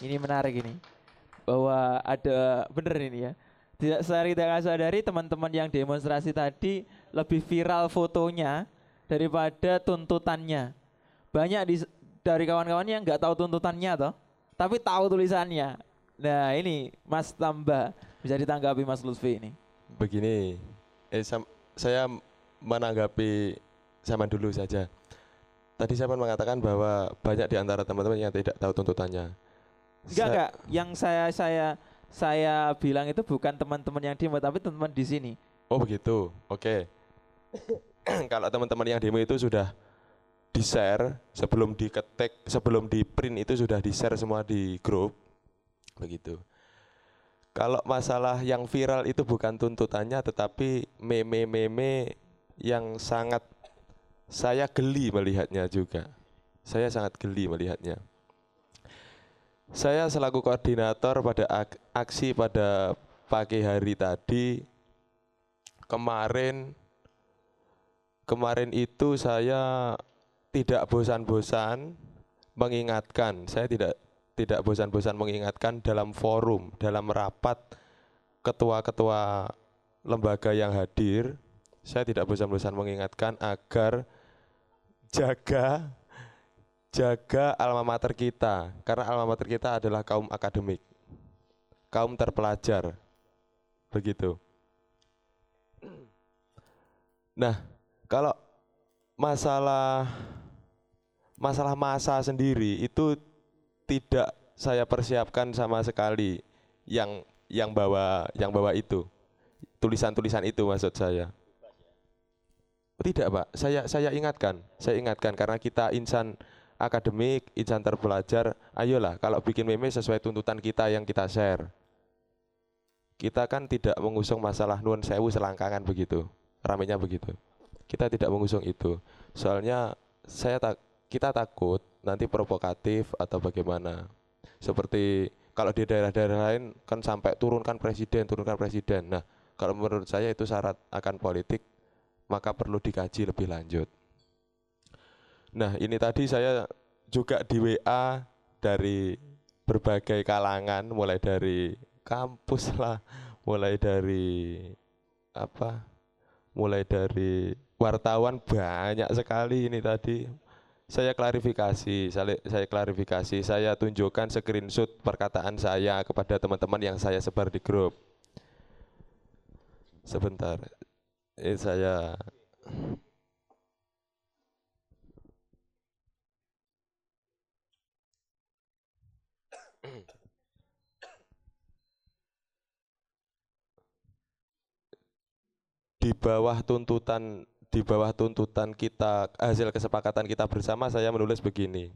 Ini menarik ini. Bahwa ada bener ini ya. Tidak sadari tidak sadari teman-teman yang demonstrasi tadi lebih viral fotonya daripada tuntutannya. Banyak di, dari kawan-kawan yang nggak tahu tuntutannya toh, tapi tahu tulisannya. Nah ini Mas Tamba bisa ditanggapi Mas Lutfi ini. Begini, eh sam- saya menanggapi zaman dulu saja. Tadi saya mengatakan bahwa banyak di antara teman-teman yang tidak tahu tuntutannya. Enggak enggak, yang saya saya saya bilang itu bukan teman-teman yang demo tapi teman-teman di sini. Oh begitu, oke. Kalau teman-teman yang demo itu sudah di share sebelum diketik, sebelum di print itu sudah di share semua di grup, begitu. Kalau masalah yang viral itu bukan tuntutannya, tetapi meme-meme yang sangat saya geli melihatnya juga. Saya sangat geli melihatnya. Saya selaku koordinator pada ak- aksi pada pagi hari tadi kemarin kemarin itu saya tidak bosan-bosan mengingatkan, saya tidak tidak bosan-bosan mengingatkan dalam forum, dalam rapat ketua-ketua lembaga yang hadir, saya tidak bosan-bosan mengingatkan agar jaga jaga alma mater kita karena alma mater kita adalah kaum akademik kaum terpelajar begitu. Nah kalau masalah masalah masa sendiri itu tidak saya persiapkan sama sekali yang yang bawa yang bawa itu. Tulisan-tulisan itu maksud saya. Tidak pak. Saya saya ingatkan saya ingatkan karena kita insan akademik insan terpelajar ayolah kalau bikin meme sesuai tuntutan kita yang kita share. Kita kan tidak mengusung masalah nuan sewu selangkangan begitu ramenya begitu. Kita tidak mengusung itu. Soalnya saya tak kita takut nanti provokatif atau bagaimana. Seperti kalau di daerah-daerah lain kan sampai turunkan presiden turunkan presiden. Nah kalau menurut saya itu syarat akan politik maka perlu dikaji lebih lanjut nah ini tadi saya juga di WA dari berbagai kalangan mulai dari kampus lah mulai dari apa? Mulai dari wartawan banyak sekali ini tadi. Saya klarifikasi saya, saya klarifikasi saya tunjukkan screenshot perkataan saya kepada teman-teman yang saya sebar di grup. Sebentar ini saya di bawah tuntutan di bawah tuntutan kita hasil kesepakatan kita bersama saya menulis begini.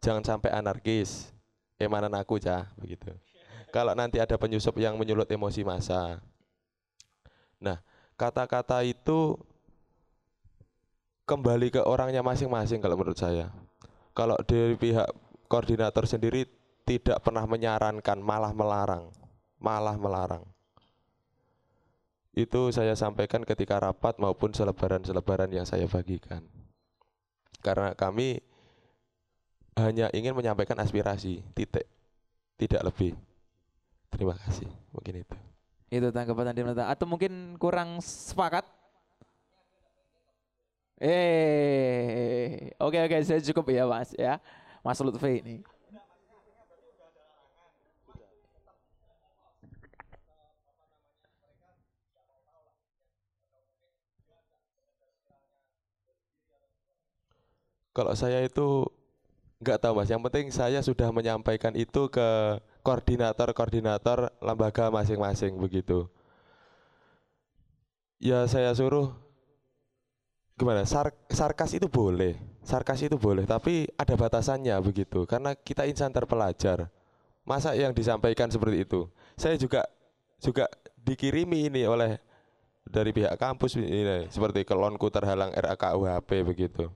Jangan sampai anarkis. Emanan aku cah begitu. Kalau nanti ada penyusup yang menyulut emosi massa. Nah kata-kata itu kembali ke orangnya masing-masing kalau menurut saya. Kalau dari pihak koordinator sendiri tidak pernah menyarankan malah melarang. Malah melarang itu saya sampaikan ketika rapat maupun selebaran-selebaran yang saya bagikan. Karena kami hanya ingin menyampaikan aspirasi, titik, tidak lebih. Terima kasih, mungkin itu. Itu tanggapan tadi. Atau mungkin kurang sepakat? Eh, oke oke saya cukup ya Mas ya. Mas Lutfi ini. Kalau saya itu nggak tahu mas, yang penting saya sudah menyampaikan itu ke koordinator-koordinator lembaga masing-masing begitu. Ya saya suruh gimana? Sar- sarkas itu boleh, sarkas itu boleh, tapi ada batasannya begitu. Karena kita insan terpelajar. Masa yang disampaikan seperti itu? Saya juga juga dikirimi ini oleh dari pihak kampus ini seperti kelonku terhalang RAKUHP begitu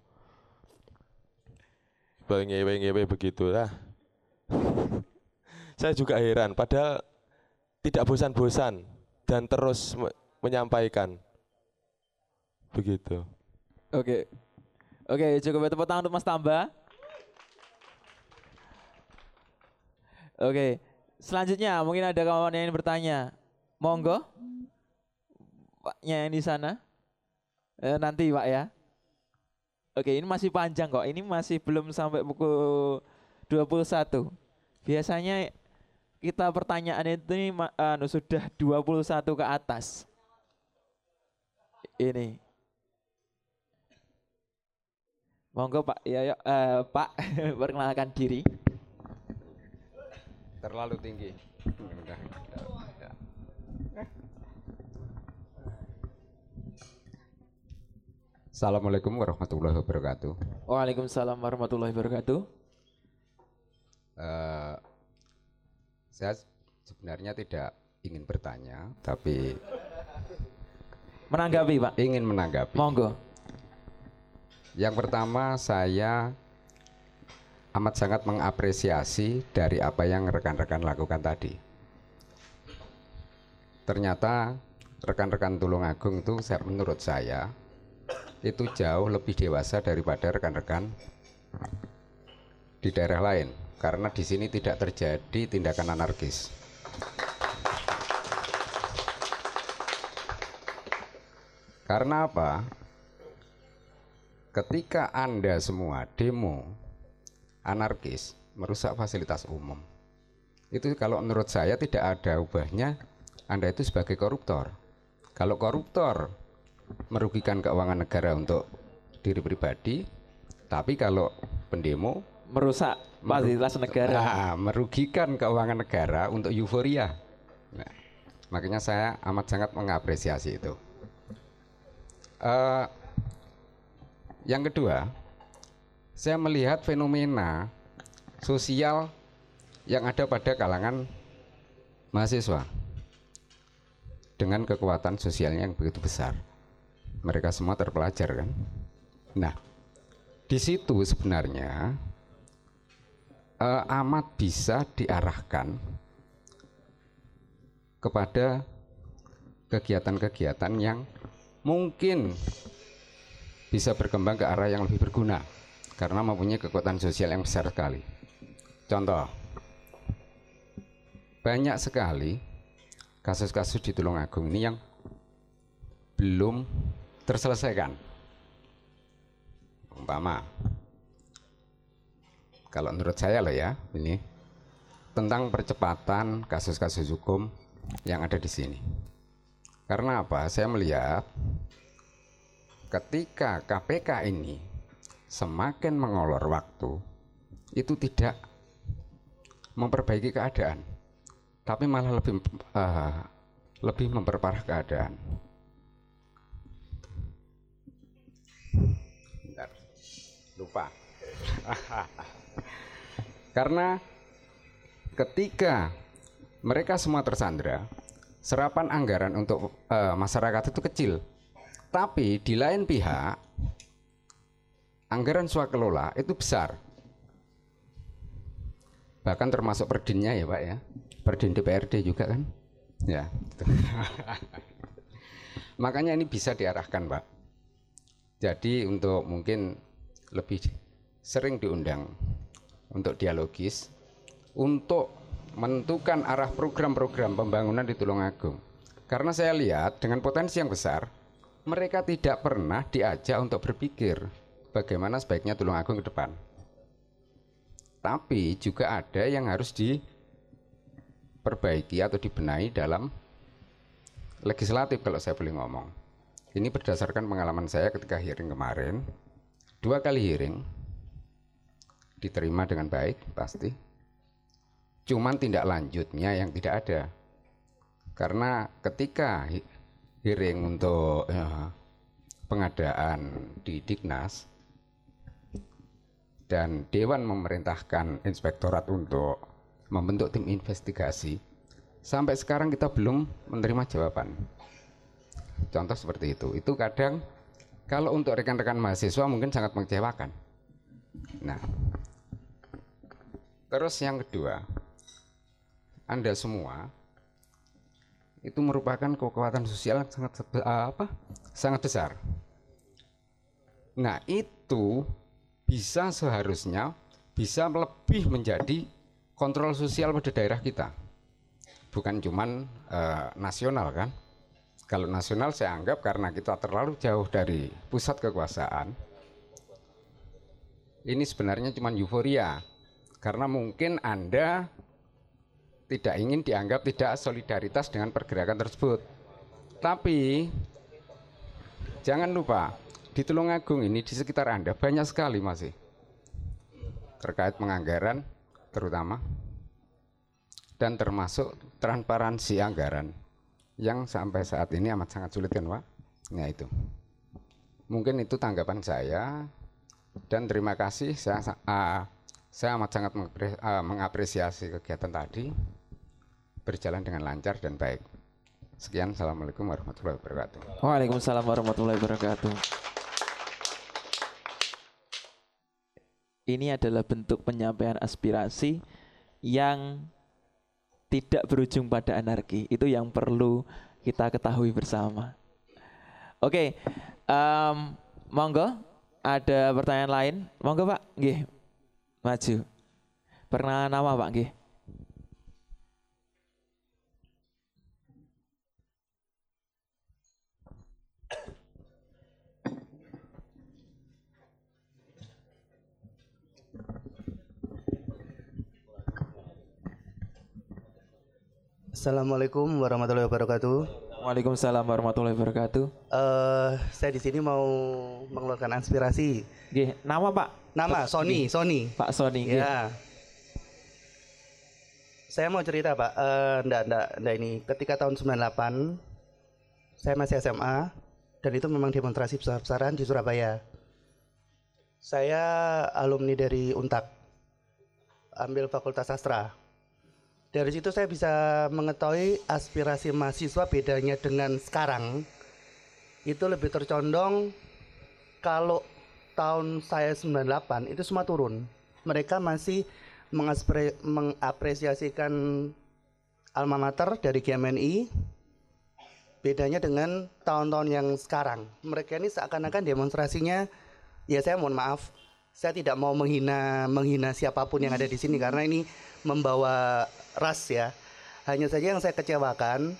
ngewe-ngewe begitulah. Saya juga heran, padahal tidak bosan-bosan dan terus me- menyampaikan begitu. Oke. Oke, cukup ya tepuk tangan untuk Mas Tamba. Oke. Selanjutnya mungkin ada kawan yang ingin bertanya. Monggo. Paknya yang di sana. Eh, nanti Pak ya. Oke, ini masih panjang kok. Ini masih belum sampai pukul 21. Biasanya kita pertanyaan itu ini ma- anu, sudah 21 ke atas. Ini. Monggo Pak, ya, ya eh, Pak perkenalkan diri. terlalu tinggi. Udah, Assalamualaikum warahmatullahi wabarakatuh. Waalaikumsalam warahmatullahi wabarakatuh. Eh, saya sebenarnya tidak ingin bertanya, tapi Menanggapi Pak. ingin menanggapi. Monggo. Yang pertama saya amat sangat mengapresiasi dari apa yang rekan-rekan lakukan tadi. Ternyata rekan-rekan Tulungagung itu saya- menurut saya itu jauh lebih dewasa daripada rekan-rekan di daerah lain karena di sini tidak terjadi tindakan anarkis. Karena apa? Ketika Anda semua demo anarkis merusak fasilitas umum. Itu kalau menurut saya tidak ada ubahnya Anda itu sebagai koruptor. Kalau koruptor merugikan keuangan negara untuk diri pribadi, tapi kalau pendemo Merusak fasilitas negara. Nah, merugikan keuangan negara untuk euforia. Nah, makanya saya amat sangat mengapresiasi itu. Eh, yang kedua, saya melihat fenomena sosial yang ada pada kalangan mahasiswa dengan kekuatan sosialnya yang begitu besar. Mereka semua terpelajar kan. Nah, di situ sebenarnya eh, amat bisa diarahkan kepada kegiatan-kegiatan yang mungkin bisa berkembang ke arah yang lebih berguna karena mempunyai kekuatan sosial yang besar sekali. Contoh, banyak sekali kasus-kasus di Tulungagung ini yang belum terselesaikan. Umpama, kalau menurut saya loh ya, ini tentang percepatan kasus-kasus hukum yang ada di sini. Karena apa? Saya melihat ketika KPK ini semakin mengolor waktu, itu tidak memperbaiki keadaan, tapi malah lebih eh, lebih memperparah keadaan. Lupa. Karena ketika mereka semua tersandra, serapan anggaran untuk eh, masyarakat itu kecil. Tapi di lain pihak, anggaran swakelola itu besar. Bahkan termasuk perdinnya ya Pak ya. Perdin DPRD juga kan. Ya. Makanya ini bisa diarahkan Pak. Jadi untuk mungkin lebih sering diundang untuk dialogis untuk menentukan arah program-program pembangunan di Tulungagung. Karena saya lihat dengan potensi yang besar, mereka tidak pernah diajak untuk berpikir bagaimana sebaiknya Tulungagung ke depan. Tapi juga ada yang harus diperbaiki atau dibenahi dalam legislatif kalau saya boleh ngomong. Ini berdasarkan pengalaman saya ketika hearing kemarin. Dua kali hearing diterima dengan baik pasti. Cuman tindak lanjutnya yang tidak ada. Karena ketika he- hearing untuk ya, pengadaan di Dignas dan Dewan memerintahkan inspektorat untuk membentuk tim investigasi, sampai sekarang kita belum menerima jawaban. Contoh seperti itu. Itu kadang kalau untuk rekan-rekan mahasiswa mungkin sangat mengecewakan. Nah, terus yang kedua, Anda semua itu merupakan kekuatan sosial yang sangat eh, apa? sangat besar. Nah, itu bisa seharusnya bisa lebih menjadi kontrol sosial pada daerah kita. Bukan cuman eh, nasional kan. Kalau nasional saya anggap karena kita terlalu jauh dari pusat kekuasaan, ini sebenarnya cuma euforia. Karena mungkin Anda tidak ingin dianggap tidak solidaritas dengan pergerakan tersebut. Tapi jangan lupa di Tulungagung ini di sekitar Anda banyak sekali masih terkait penganggaran terutama dan termasuk transparansi anggaran yang sampai saat ini amat sangat sulit kan Pak? Nah itu. Mungkin itu tanggapan saya dan terima kasih saya uh, saya amat sangat uh, mengapresiasi kegiatan tadi berjalan dengan lancar dan baik. Sekian, assalamualaikum warahmatullahi wabarakatuh. Waalaikumsalam warahmatullahi wabarakatuh. Ini adalah bentuk penyampaian aspirasi yang tidak berujung pada anarki. Itu yang perlu kita ketahui bersama. Oke, um, monggo ada pertanyaan lain. Monggo Pak, Gih, maju. Pernah nama Pak Gih? Assalamualaikum warahmatullahi wabarakatuh. Waalaikumsalam warahmatullahi wabarakatuh. Uh, saya di sini mau mengeluarkan aspirasi. Gih, nama Pak? Nama Sony, Sony. Pak Sony. Ya. Saya mau cerita Pak. Uh, enggak, enggak ini. Ketika tahun 98, saya masih SMA dan itu memang demonstrasi besar-besaran di Surabaya. Saya alumni dari Untak, ambil Fakultas Sastra dari situ saya bisa mengetahui aspirasi mahasiswa bedanya dengan sekarang. Itu lebih tercondong kalau tahun saya 98 itu semua turun. Mereka masih mengapresiasikan alma mater dari GMNI bedanya dengan tahun-tahun yang sekarang. Mereka ini seakan-akan demonstrasinya ya saya mohon maaf saya tidak mau menghina menghina siapa pun yang ada di sini karena ini membawa ras ya. Hanya saja yang saya kecewakan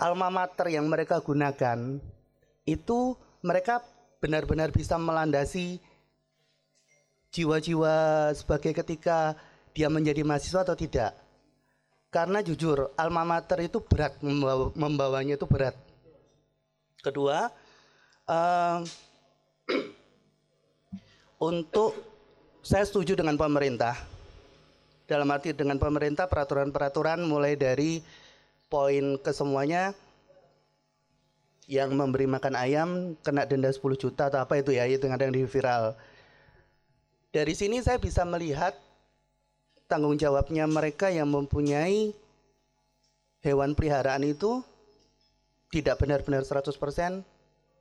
alma mater yang mereka gunakan itu mereka benar-benar bisa melandasi jiwa-jiwa sebagai ketika dia menjadi mahasiswa atau tidak. Karena jujur, alma mater itu berat membawa, membawanya itu berat. Kedua, uh, untuk saya setuju dengan pemerintah dalam arti dengan pemerintah peraturan-peraturan mulai dari poin kesemuanya yang memberi makan ayam kena denda 10 juta atau apa itu ya itu yang ada di viral. Dari sini saya bisa melihat tanggung jawabnya mereka yang mempunyai hewan peliharaan itu tidak benar-benar 100%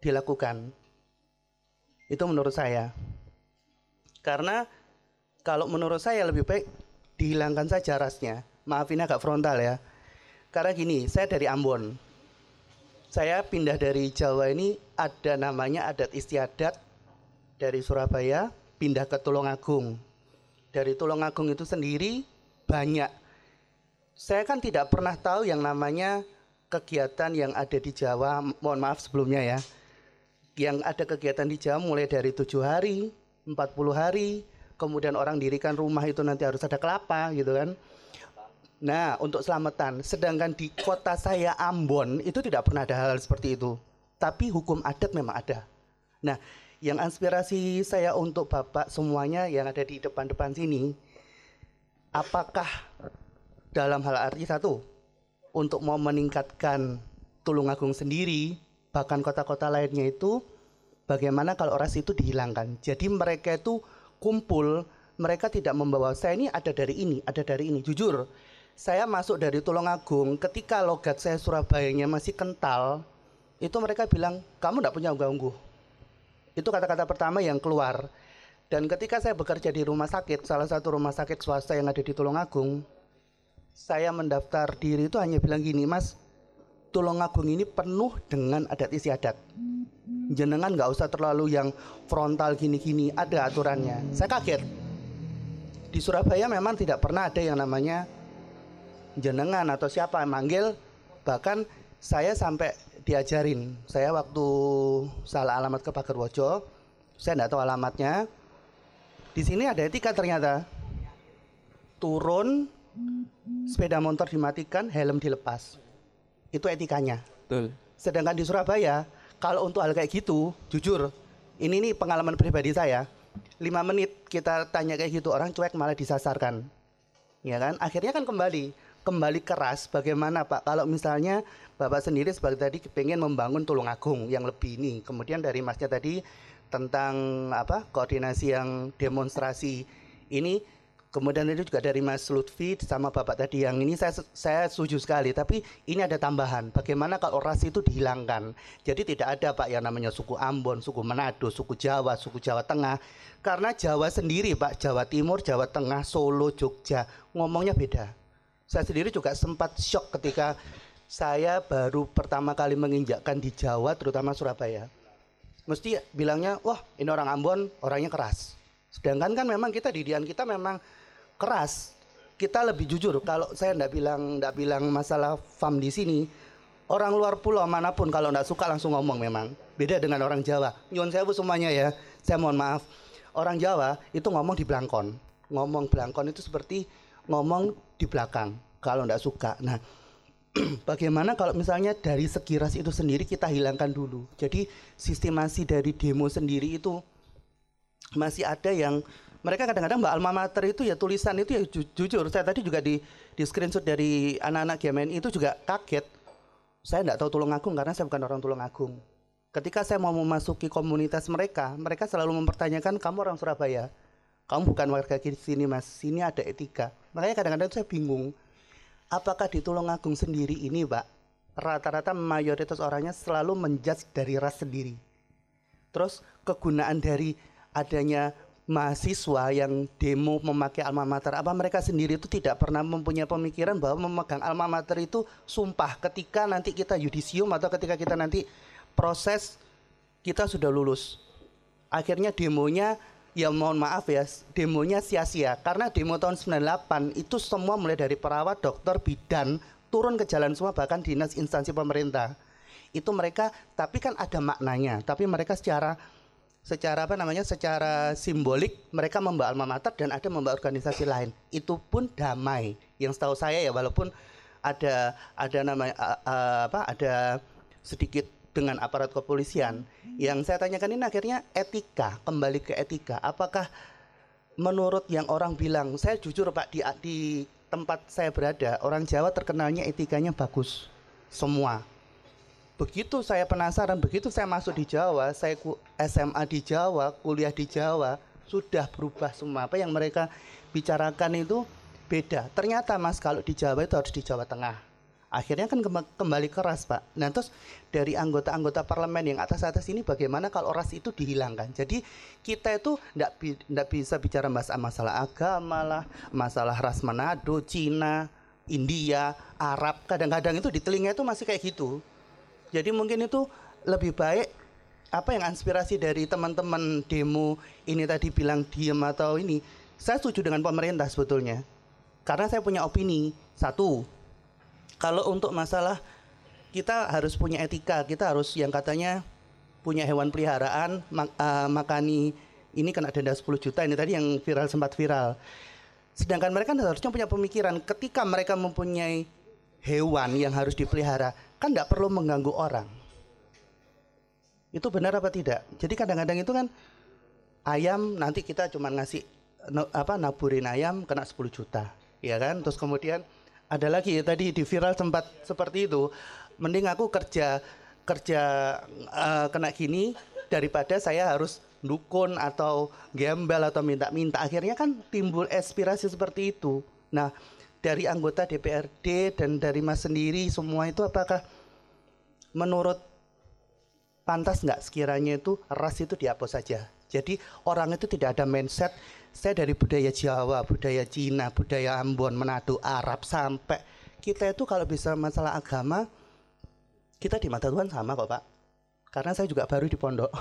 dilakukan. Itu menurut saya. Karena kalau menurut saya lebih baik dihilangkan saja rasnya. Maaf ini agak frontal ya. Karena gini, saya dari Ambon. Saya pindah dari Jawa ini ada namanya adat istiadat dari Surabaya pindah ke Tulungagung. Dari Tulungagung itu sendiri banyak. Saya kan tidak pernah tahu yang namanya kegiatan yang ada di Jawa. Mohon maaf sebelumnya ya. Yang ada kegiatan di Jawa mulai dari tujuh hari, 40 hari, kemudian orang dirikan rumah itu nanti harus ada kelapa gitu kan. Nah, untuk selamatan. Sedangkan di kota saya Ambon itu tidak pernah ada hal, -hal seperti itu. Tapi hukum adat memang ada. Nah, yang inspirasi saya untuk Bapak semuanya yang ada di depan-depan sini, apakah dalam hal arti satu, untuk mau meningkatkan Tulungagung sendiri, bahkan kota-kota lainnya itu, bagaimana kalau ras itu dihilangkan. Jadi mereka itu kumpul mereka tidak membawa saya ini ada dari ini, ada dari ini. Jujur, saya masuk dari Tulungagung ketika logat saya Surabayanya masih kental, itu mereka bilang, kamu tidak punya unggah-ungguh. Itu kata-kata pertama yang keluar. Dan ketika saya bekerja di rumah sakit, salah satu rumah sakit swasta yang ada di Tulungagung, saya mendaftar diri itu hanya bilang gini, Mas, Tulungagung ini penuh dengan adat istiadat jenengan nggak usah terlalu yang frontal gini-gini ada aturannya. Saya kaget. Di Surabaya memang tidak pernah ada yang namanya jenengan atau siapa yang manggil. Bahkan saya sampai diajarin. Saya waktu salah alamat ke Pagerwojo saya tidak tahu alamatnya. Di sini ada etika ternyata. Turun sepeda motor dimatikan helm dilepas itu etikanya. Betul. sedangkan di Surabaya kalau untuk hal kayak gitu jujur ini nih pengalaman pribadi saya. Lima menit kita tanya kayak gitu orang cuek malah disasarkan. Ya kan? Akhirnya kan kembali. Kembali keras bagaimana Pak? Kalau misalnya Bapak sendiri sebagai tadi pengen membangun Tulungagung yang lebih ini. Kemudian dari Masnya tadi tentang apa koordinasi yang demonstrasi ini kemudian itu juga dari Mas Lutfi sama Bapak tadi yang ini saya saya setuju sekali tapi ini ada tambahan. Bagaimana kalau ras itu dihilangkan? Jadi tidak ada Pak yang namanya suku Ambon suku Manado suku Jawa suku Jawa Tengah. Karena Jawa sendiri Pak Jawa Timur Jawa Tengah Solo Jogja ngomongnya beda. Saya sendiri juga sempat shock ketika saya baru pertama kali menginjakkan di Jawa terutama Surabaya. Mesti bilangnya wah ini orang Ambon orangnya keras. Sedangkan kan memang kita didian kita memang keras kita lebih jujur. Kalau saya ndak bilang ndak bilang masalah fam di sini orang luar pulau mana pun kalau ndak suka langsung ngomong memang. Beda dengan orang Jawa. Nyuwun saya semuanya ya. Saya mohon maaf. Orang Jawa itu ngomong di belangkon ngomong belangkon itu seperti ngomong di belakang kalau ndak suka. Nah bagaimana kalau misalnya dari segi ras itu sendiri kita hilangkan dulu? Jadi sistemasi dari demo sendiri itu masih ada yang mereka kadang-kadang mbak alma mater itu ya tulisan itu ya ju jujur. Saya tadi juga di di screenshot dari anak-anak GMN itu juga kaget. Saya tidak tahu Tulungagung karena saya bukan orang Tulungagung ketika saya mau memasuki komunitas mereka mereka selalu mempertanyakan kamu orang Surabaya? Kamu bukan warga sini mas. Sini ada etika makanya kadang-kadang saya bingung apakah di Tulungagung sendiri ini pak rata-rata mayoritas orangnya selalu menjudge dari ras sendiri. Terus kegunaan dari adanya mahasiswa yang demo memakai alma mater apa mereka sendiri itu tidak pernah mempunyai pemikiran bahwa memegang alma mater itu sumpah? Ketika nanti kita yudisium atau ketika kita nanti proses kita sudah lulus. Akhirnya demonya ya mohon maaf ya demonya sia-sia. Karena demo tahun 98 itu semua mulai dari perawat dokter bidan turun ke jalan semua bahkan dinas instansi pemerintah. Itu mereka tapi kan ada maknanya tapi mereka secara secara apa namanya secara simbolik mereka membawa alma mater dan ada membawa organisasi lain. Itu pun damai. Yang setahu saya ya walaupun ada ada nama uh, uh, apa ada sedikit dengan aparat kepolisian yang saya tanyakan ini akhirnya etika kembali ke etika. Apakah menurut yang orang bilang saya jujur Pak di di tempat saya berada orang Jawa terkenalnya etikanya bagus semua begitu saya penasaran begitu saya masuk di Jawa saya SMA di Jawa kuliah di Jawa sudah berubah semua. Apa yang mereka bicarakan itu beda. Ternyata mas kalau di Jawa itu harus di Jawa Tengah. Akhirnya kan kembali keras pak. Nah terus dari anggota-anggota parlemen yang atas-atas ini bagaimana kalau ras itu dihilangkan? Jadi kita itu tidak bi bisa bicara masalah agama lah masalah ras Manado Cina India Arab kadang-kadang itu di telinga itu masih kayak gitu jadi mungkin itu lebih baik apa yang inspirasi dari teman-teman demo ini tadi bilang diem atau ini. Saya setuju dengan pemerintah sebetulnya. Karena saya punya opini. Satu, kalau untuk masalah kita harus punya etika, kita harus yang katanya punya hewan peliharaan, mak, uh, makani ini kena denda 10 juta ini tadi yang viral sempat viral. Sedangkan mereka harusnya punya pemikiran ketika mereka mempunyai hewan yang harus dipelihara, kan tidak perlu mengganggu orang. Itu benar apa tidak? Jadi kadang-kadang itu kan ayam nanti kita cuma ngasih apa naburin ayam kena 10 juta, ya kan? Terus kemudian ada lagi tadi di viral sempat seperti itu. Mending aku kerja kerja uh, kena gini daripada saya harus dukun atau gembel atau minta-minta. Akhirnya kan timbul aspirasi seperti itu. Nah, dari anggota DPRD dan dari Mas sendiri semua itu apakah menurut pantas nggak sekiranya itu ras itu dihapus saja. Jadi orang itu tidak ada mindset saya dari budaya Jawa, budaya Cina, budaya Ambon, Manado, Arab sampai kita itu kalau bisa masalah agama kita di mata Tuhan sama kok Pak. Karena saya juga baru di pondok.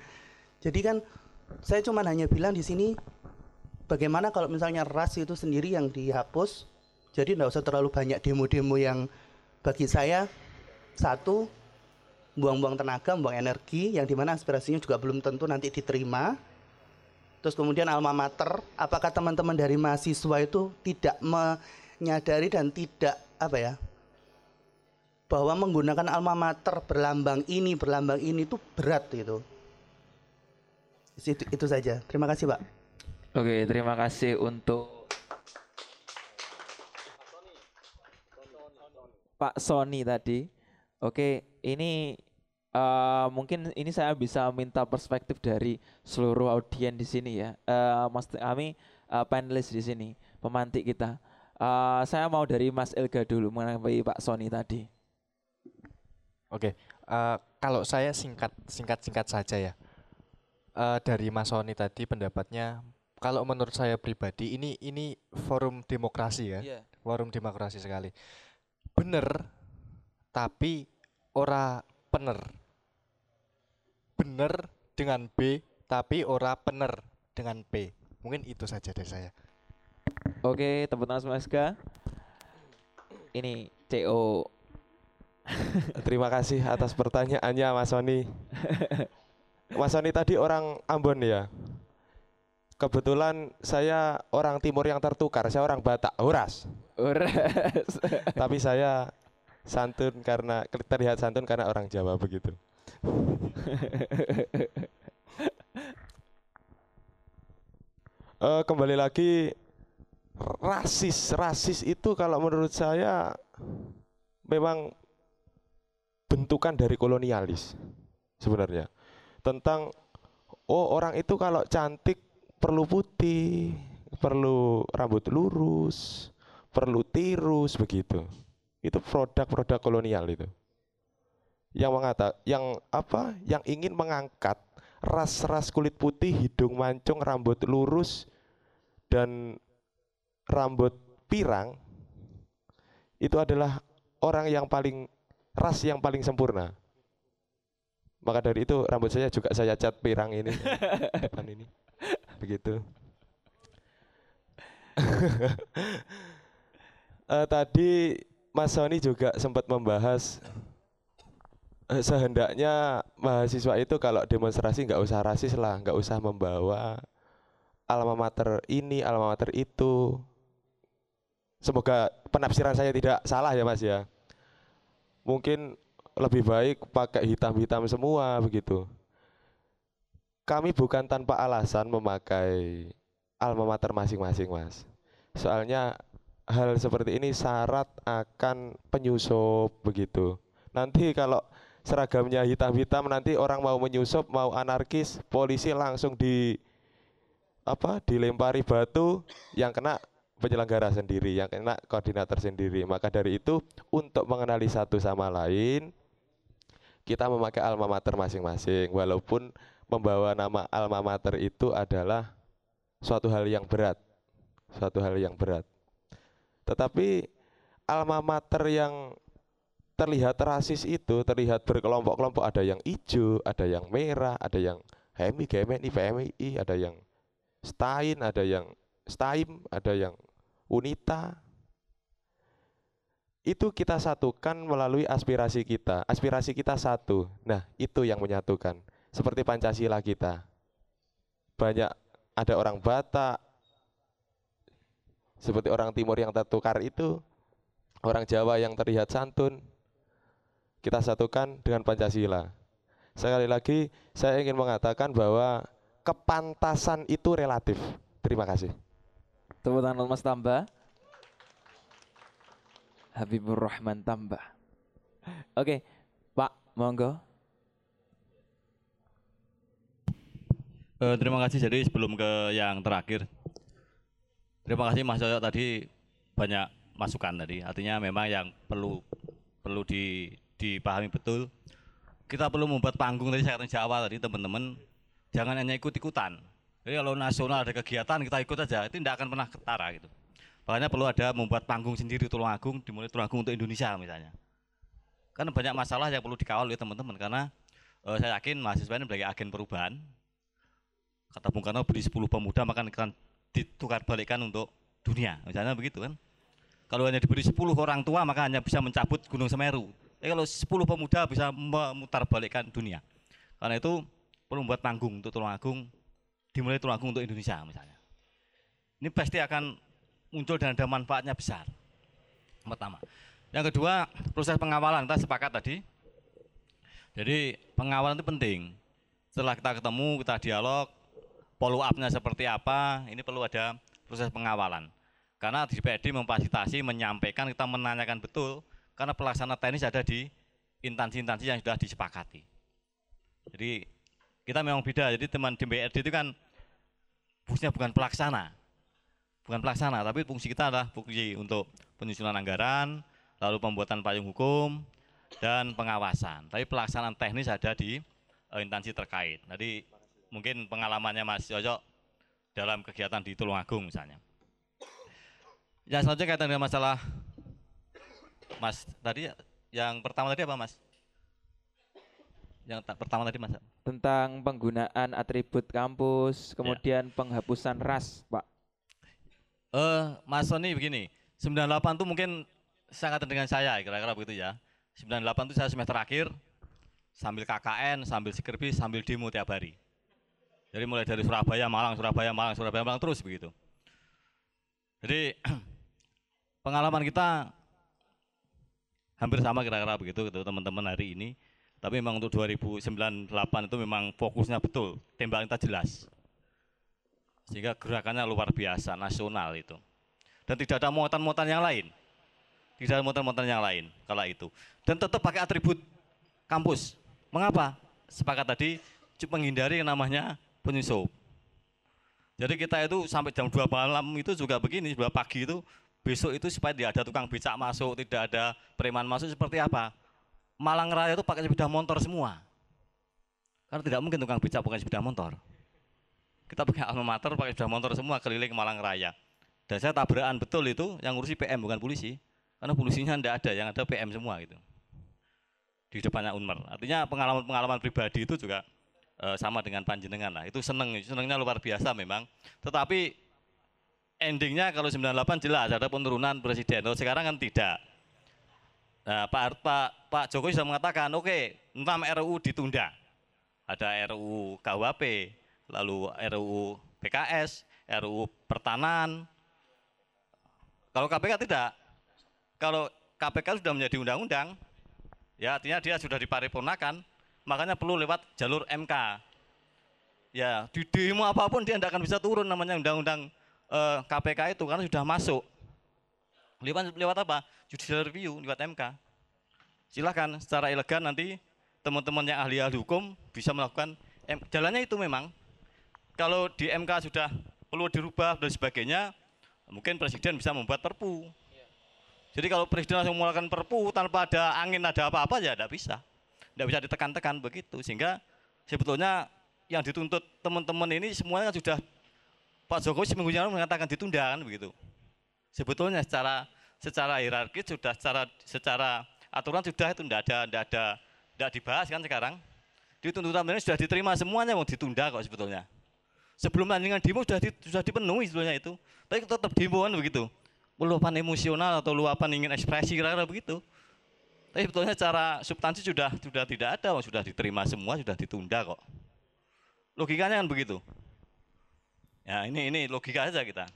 Jadi kan saya cuma hanya bilang di sini bagaimana kalau misalnya ras itu sendiri yang dihapus jadi tidak usah terlalu banyak demo-demo yang bagi saya satu buang-buang tenaga, buang energi yang di mana aspirasinya juga belum tentu nanti diterima. Terus kemudian alma mater, apakah teman-teman dari mahasiswa itu tidak menyadari dan tidak apa ya bahwa menggunakan alma mater berlambang ini berlambang ini itu berat itu. Itu, itu saja. Terima kasih Pak. Oke, terima kasih untuk Pak Sony tadi. Oke, ini uh, mungkin ini saya bisa minta perspektif dari seluruh audien di sini ya. Uh, mas kami uh, panelis di sini, pemantik kita. Uh, saya mau dari Mas Elga dulu mengenai Pak Sony tadi. Oke, uh, kalau saya singkat singkat singkat saja ya. Uh, dari Mas Sony tadi pendapatnya, kalau menurut saya pribadi ini ini forum demokrasi ya, yeah. forum demokrasi sekali. Bener, tapi ora pener. Bener dengan B, tapi ora pener dengan P. Mungkin itu saja dari saya. Oke, tepuk tangan Mas Ini CO Terima kasih atas pertanyaannya Mas Sony. Mas Sony tadi orang Ambon ya. Kebetulan saya orang timur yang tertukar, saya orang Batak, Uras. Uras. Tapi saya santun karena terlihat santun karena orang Jawa begitu. uh, kembali lagi rasis, rasis itu kalau menurut saya memang bentukan dari kolonialis sebenarnya tentang oh orang itu kalau cantik perlu putih, perlu rambut lurus, perlu tirus begitu. Itu produk-produk kolonial itu. Yang mengata, yang apa? Yang ingin mengangkat ras-ras kulit putih, hidung mancung, rambut lurus dan rambut pirang itu adalah orang yang paling ras yang paling sempurna. Maka dari itu rambut saya juga saya cat pirang ini depan ini. Begitu. uh, tadi Mas Sony juga sempat membahas uh, sehendaknya mahasiswa itu kalau demonstrasi nggak usah rasis lah, nggak usah membawa alma mater ini, alma mater itu. Semoga penafsiran saya tidak salah ya Mas ya mungkin lebih baik pakai hitam-hitam semua begitu. Kami bukan tanpa alasan memakai alma mater masing-masing, Mas. Soalnya hal seperti ini syarat akan penyusup begitu. Nanti kalau seragamnya hitam-hitam nanti orang mau menyusup, mau anarkis, polisi langsung di apa? dilempari batu yang kena penyelenggara sendiri, yang kena koordinator sendiri. Maka dari itu untuk mengenali satu sama lain kita memakai alma mater masing-masing walaupun membawa nama alma mater itu adalah suatu hal yang berat. Suatu hal yang berat. Tetapi alma mater yang terlihat rasis itu terlihat berkelompok-kelompok ada yang hijau, ada yang merah, ada yang HMI, GMNI, PMI, ada yang Stein, ada yang STAIM, ada yang UNITA. Itu kita satukan melalui aspirasi kita. Aspirasi kita satu. Nah, itu yang menyatukan. Seperti Pancasila kita. Banyak ada orang Batak, seperti orang Timur yang tertukar itu, orang Jawa yang terlihat santun, kita satukan dengan Pancasila. Sekali lagi, saya ingin mengatakan bahwa kepantasan itu relatif. Terima kasih. Tepuk tangan Mas Tambah. Habibur Rahman Tambah. Oke, Pak, monggo. Uh, terima kasih. Jadi sebelum ke yang terakhir, terima kasih Mas Yoyo tadi banyak masukan tadi. Artinya memang yang perlu perlu di, dipahami betul. Kita perlu membuat panggung tadi saya katakan Jawa tadi teman-teman. Jangan hanya ikut-ikutan jadi kalau nasional ada kegiatan kita ikut aja, itu tidak akan pernah ketara gitu. Makanya perlu ada membuat panggung sendiri Tulungagung, dimulai Tulungagung untuk Indonesia misalnya. Karena banyak masalah yang perlu dikawal oleh teman-teman karena uh, saya yakin mahasiswa ini sebagai agen perubahan. Kata Bung Karno beli 10 pemuda maka akan ditukar balikan untuk dunia. Misalnya begitu kan. Kalau hanya diberi 10 orang tua maka hanya bisa mencabut Gunung Semeru. Tapi kalau 10 pemuda bisa memutar balikan dunia. Karena itu perlu membuat panggung untuk Tulungagung, dimulai Tulungagung untuk Indonesia misalnya. Ini pasti akan muncul dan ada manfaatnya besar. Pertama. Yang kedua, proses pengawalan kita sepakat tadi. Jadi pengawalan itu penting. Setelah kita ketemu, kita dialog, follow up-nya seperti apa, ini perlu ada proses pengawalan. Karena DPRD memfasilitasi, menyampaikan, kita menanyakan betul, karena pelaksana teknis ada di instansi-instansi yang sudah disepakati. Jadi kita memang beda, jadi teman DPRD itu kan fungsinya bukan pelaksana, bukan pelaksana, tapi fungsi kita adalah fungsi untuk penyusunan anggaran, lalu pembuatan payung hukum, dan pengawasan. Tapi pelaksanaan teknis ada di uh, instansi terkait. Jadi mungkin pengalamannya Mas Yoyo dalam kegiatan di Tulungagung misalnya. Yang selanjutnya kaitan dengan masalah Mas tadi yang pertama tadi apa Mas? Yang ta- pertama tadi Mas. Tentang penggunaan atribut kampus, kemudian penghapusan ras, Pak. Eh Mas Sony begini, 98 itu mungkin sangat dengan saya kira-kira begitu ya. 98 itu saya semester akhir sambil KKN, sambil skripsi, sambil demo tiap hari. Jadi mulai dari Surabaya, Malang, Surabaya, Malang, Surabaya, Malang terus begitu. Jadi pengalaman kita hampir sama kira-kira begitu gitu teman-teman hari ini. Tapi memang untuk 2098 itu memang fokusnya betul, tembak kita jelas. Sehingga gerakannya luar biasa, nasional itu. Dan tidak ada muatan-muatan yang lain. Tidak ada muatan-muatan yang lain kala itu. Dan tetap pakai atribut kampus. Mengapa? Sepakat tadi menghindari namanya penyusup. Jadi kita itu sampai jam 2 malam itu juga begini, 2 pagi itu besok itu supaya tidak ada tukang becak masuk, tidak ada preman masuk seperti apa? Malang Raya itu pakai sepeda motor semua. Karena tidak mungkin tukang becak pakai sepeda motor. Kita pakai alma pakai sepeda motor semua keliling Malang Raya. Dan saya tabrakan betul itu yang ngurusi PM bukan polisi. Karena polisinya tidak ada, yang ada PM semua gitu. Di depannya Unmer. Artinya pengalaman-pengalaman pribadi itu juga eh, sama dengan panjenengan lah. Itu seneng, senengnya luar biasa memang. Tetapi endingnya kalau 98 jelas ada penurunan presiden. Kalau sekarang kan tidak. Nah, Pak, Pak, Pak Jokowi sudah mengatakan, oke, enam RUU ditunda. Ada RUU KUHP, lalu RUU PKS, RUU Pertahanan. Kalau KPK tidak. Kalau KPK sudah menjadi undang-undang, ya artinya dia sudah diparipurnakan, makanya perlu lewat jalur MK. Ya, di demo apa pun dia tidak akan bisa turun namanya undang-undang eh, KPK itu karena sudah masuk. Lewat lewat apa? Judicial review lewat MK. Silahkan secara elegan nanti teman-teman yang ahli-ahli hukum bisa melakukan M- jalannya itu memang kalau di MK sudah perlu dirubah dan sebagainya, mungkin presiden bisa membuat perpu. Jadi kalau presiden langsung mengeluarkan perpu tanpa ada angin ada apa-apa ya tidak bisa. Tidak bisa ditekan-tekan begitu sehingga sebetulnya yang dituntut teman-teman ini semuanya kan sudah Pak Jokowi seminggu yang lalu mengatakan ditunda kan begitu. Sebetulnya secara secara hierarki sudah secara secara aturan sudah itu tidak ada tidak ada tidak dibahas kan sekarang. Di tuntutan ini sudah diterima semuanya mau ditunda kok sebetulnya. Sebelum tandingan demo sudah di, sudah dipenuhi sebetulnya itu. Tapi tetap demo kan begitu. Luapan emosional atau luapan ingin ekspresi kira-kira begitu. Tapi sebetulnya secara substansi sudah sudah tidak ada, sudah diterima semua, sudah ditunda kok. Logikanya kan begitu. Ya ini ini logika saja kita.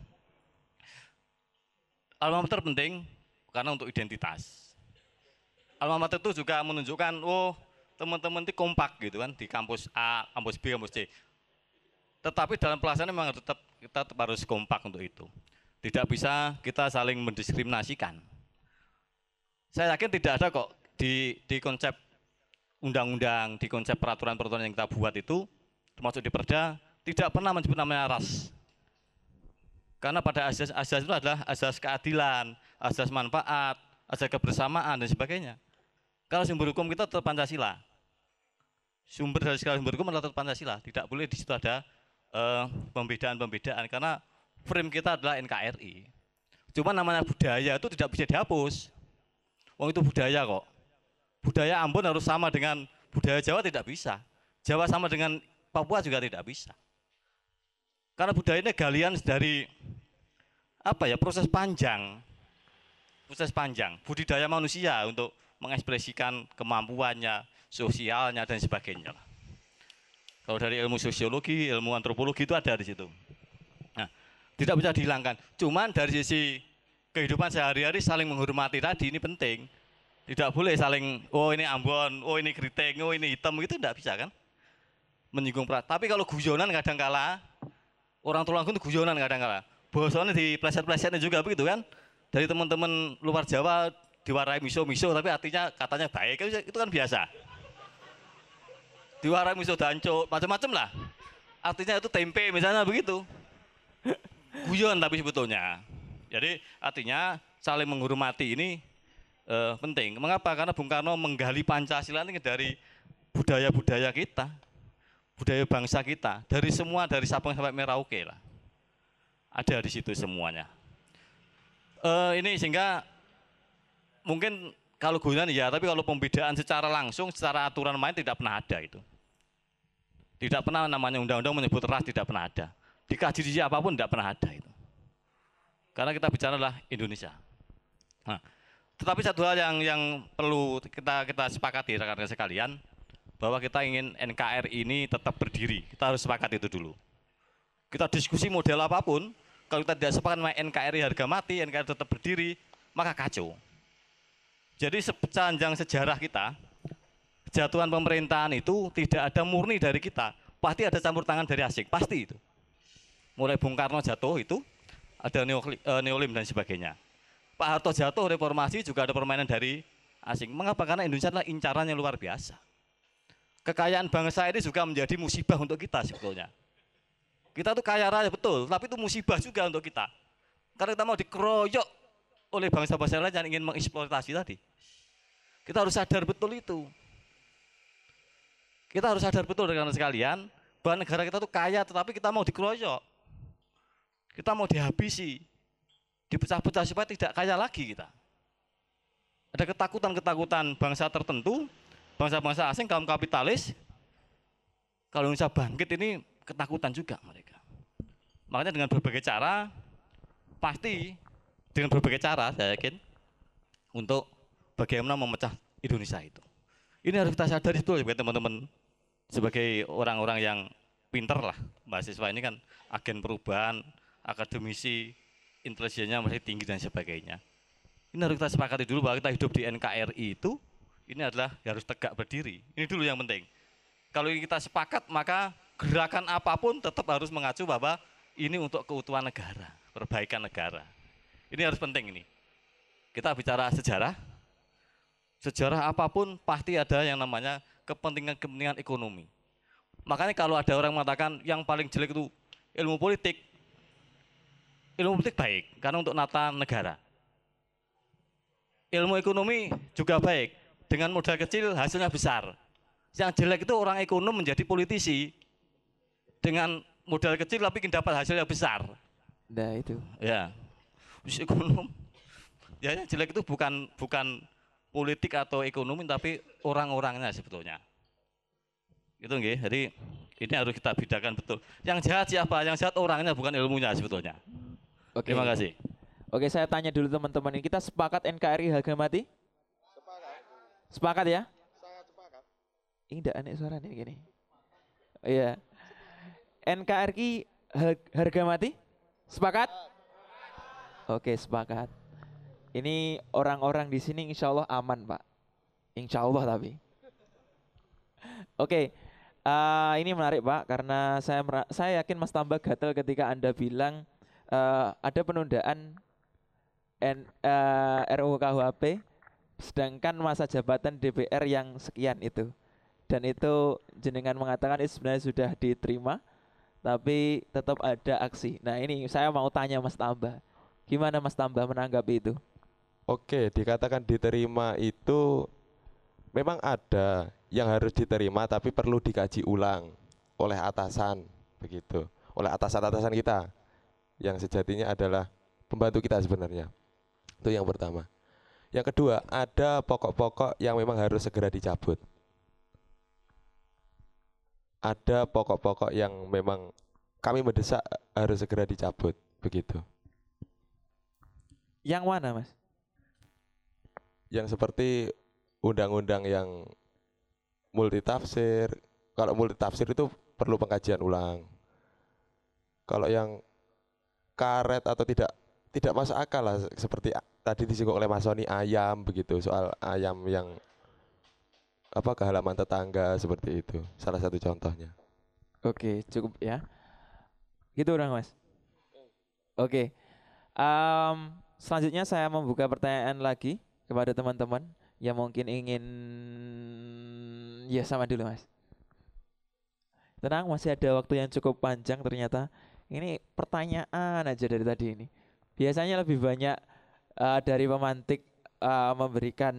Alma mater penting karena untuk identitas. Alma mater itu juga menunjukkan, oh teman-teman itu kompak gitu kan di kampus A, kampus B, kampus C. Tetapi dalam pelaksanaan memang tetap kita tetap harus kompak untuk itu. Tidak bisa kita saling mendiskriminasikan. Saya yakin tidak ada kok di di konsep undang-undang, di konsep peraturan-peraturan yang kita buat itu, termasuk di Perda, tidak pernah menyebut namanya ras. Karena pada asas-asas itu adalah asas keadilan, asas manfaat, asas kebersamaan dan sebagainya. Kalau sumber hukum kita tetap Pancasila. Sumber dari segala sumber hukum adalah tetap Pancasila. Tidak boleh di situ ada eh, pembedaan-pembedaan karena frame kita adalah NKRI. Cuma namanya budaya itu tidak bisa dihapus. Wong itu budaya kok. Budaya Ambon harus sama dengan budaya Jawa tidak bisa. Jawa sama dengan Papua juga tidak bisa. Karena budaya ini galian dari apa ya proses panjang, proses panjang budidaya manusia untuk mengekspresikan kemampuannya, sosialnya dan sebagainya. Kalau dari ilmu sosiologi, ilmu antropologi itu ada di situ. Nah, tidak bisa dihilangkan. Cuman dari sisi kehidupan sehari-hari saling menghormati tadi ini penting. Tidak boleh saling, oh ini Ambon, oh ini keriting, oh ini hitam, itu tidak bisa kan? Menyinggung prat. Tapi kalau guyonan kadang kala, orang Tulungagung itu guyonan kadang kala. Bahasanya di pleset-plesetnya juga begitu kan? Dari teman-teman luar Jawa diwarai miso-miso, tapi artinya katanya baik, itu itu kan biasa. Diwarai miso danco, macam-macam lah. Artinya itu tempe misalnya begitu. Guyon tapi sebetulnya. Jadi artinya saling menghormati ini eh, penting. Mengapa? Karena Bung Karno menggali Pancasila ini dari budaya-budaya kita, budaya bangsa kita, dari semua dari Sabang sampai Merauke lah. Ada di situ semuanya. Eh, ini sehingga mungkin kalau guyonan ya, tapi kalau pembedaan secara langsung, secara aturan main tidak pernah ada itu. Tidak pernah namanya undang-undang menyebut ras tidak pernah ada. Dikaji di apa pun tidak pernah ada itu. Karena kita bicara adalah Indonesia. Nah, tetapi satu hal yang yang perlu kita kita sepakati rekan-rekan sekalian bahwa kita ingin NKRI ini tetap berdiri. Kita harus sepakat itu dulu. Kita diskusi model apa pun, kalau kita tidak sepakat sama NKRI harga mati, NKRI tetap berdiri, maka kacau. Jadi sepanjang sejarah kita, jatuhan pemerintahan itu tidak ada murni dari kita, pasti ada campur tangan dari asing, pasti itu. Mulai Bung Karno jatuh itu, ada eh, neolim dan sebagainya. Pak Harto jatuh reformasi juga ada permainan dari asing. Mengapa? Karena Indonesia adalah incaran yang luar biasa. Kekayaan bangsa ini juga menjadi musibah untuk kita sebetulnya. Kita tuh kaya raya betul, tapi itu musibah juga untuk kita. Karena kita mau dikeroyok oleh bangsa-bangsa lain yang ingin mengeksploitasi tadi. Kita harus sadar betul itu. Kita harus sadar betul dengan sekalian bahwa negara kita tuh kaya tetapi kita mau dikeroyok. Kita mau dihabisi. Dipecah-pecah supaya tidak kaya lagi kita. Ada ketakutan-ketakutan bangsa tertentu, bangsa-bangsa asing, kaum kapitalis. Kalau Indonesia bangkit ini ketakutan juga mereka. Makanya dengan berbagai cara, pasti dengan berbagai cara saya yakin untuk bagaimana memecah Indonesia itu. Ini harus kita sadari betul sebagai teman-teman, sebagai orang-orang yang pinter lah, mahasiswa ini kan agen perubahan, akademisi, intelijennya masih tinggi dan sebagainya. Ini harus kita sepakati dulu bahwa kita hidup di NKRI itu, ini adalah harus tegak berdiri. Ini dulu yang penting. Kalau kita sepakat maka gerakan apa pun tetap harus mengacu bahwa ini untuk keutuhan negara, perbaikan negara. Ini harus penting ini. Kita bicara sejarah, sejarah apa pun pasti ada yang namanya kepentingan-kepentingan ekonomi. Makanya kalau ada orang mengatakan yang paling jelek itu ilmu politik, ilmu politik baik karena untuk nata negara. Ilmu ekonomi juga baik dengan modal kecil hasilnya besar. Yang jelek itu orang ekonom menjadi politisi dengan modal kecil tapi ingin dapat hasilnya besar. Nah itu. Ya, Wis ekonom. Ya yang jelek itu bukan bukan politik atau ekonomi tapi orang-orangnya sebetulnya. Itu nggih. Jadi ini harus kita bedakan betul. Yang jahat siapa? Yang jahat orangnya bukan ilmunya sebetulnya. Oke. Terima kasih. Oke, saya tanya dulu teman-teman ini. Kita sepakat NKRI harga mati? Sepakat ya? Ini tidak aneh suaranya gini. Iya. NKRI har- harga mati? Sepakat? Oke, sepakat. Ini orang-orang di sini insya Allah aman, Pak. Insya Allah tapi. Oke, eh, ini menarik Pak karena saya saya yakin Mas Tambah gatel ketika Anda bilang eh, ada penundaan N, eh, RUU KUHP sedangkan masa jabatan DPR yang sekian itu dan itu jenengan mengatakan itu sebenarnya sudah diterima tapi tetap ada aksi. Nah ini saya mau tanya Mas Tambah, gimana Mas Tambah menanggapi itu? Oke, dikatakan diterima itu memang ada yang harus diterima tapi perlu dikaji ulang oleh atasan begitu, oleh atasan-atasan kita yang sejatinya adalah pembantu kita sebenarnya. Itu yang pertama. Yang kedua, ada pokok-pokok yang memang harus segera dicabut. Ada pokok-pokok yang memang kami mendesak harus segera dicabut begitu. Yang mana, Mas? Yang seperti undang-undang yang multitafsir. Kalau multitafsir itu perlu pengkajian ulang. Kalau yang karet atau tidak tidak masuk akal lah seperti tadi disinggung oleh Mas Sony ayam begitu soal ayam yang apa ke halaman tetangga seperti itu salah satu contohnya. Oke, cukup ya. Gitu orang mas. Oke. Em, selanjutnya saya membuka pertanyaan lagi kepada teman-teman yang mungkin ingin ya sama dulu mas. Tenang, masih ada waktu yang cukup panjang ternyata. Ini pertanyaan aja dari tadi ini. Biasanya lebih banyak eh, dari pemantik eh, memberikan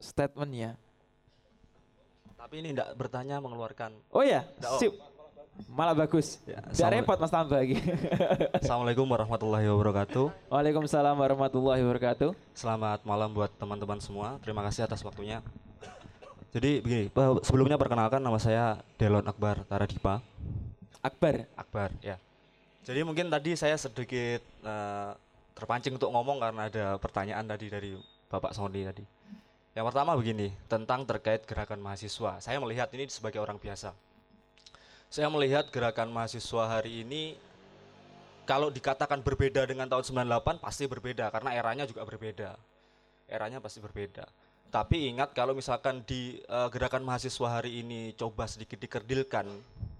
statementnya. Tapi ini tidak bertanya mengeluarkan. Oh ya, oh. sip. Malah bagus. Ya, Tidak repot mas tambah lagi. Assalamualaikum warahmatullahi wabarakatuh. Waalaikumsalam warahmatullahi wabarakatuh. Selamat malam buat teman-teman semua. Terima kasih atas waktunya. Jadi begini, sebelumnya perkenalkan nama saya Delon Akbar Taradipa. Akbar. Akbar, ya. Jadi mungkin tadi saya sedikit eh, terpancing untuk ngomong karena ada pertanyaan tadi dari Bapak Sony tadi. Yang pertama begini, tentang terkait gerakan mahasiswa. Saya melihat ini sebagai orang biasa. Saya melihat gerakan mahasiswa hari ini kalau dikatakan berbeda dengan tahun 98 pasti berbeda karena eranya juga berbeda. Eranya pasti berbeda. Tapi ingat kalau misalkan di eh, gerakan mahasiswa hari ini coba sedikit dikerdilkan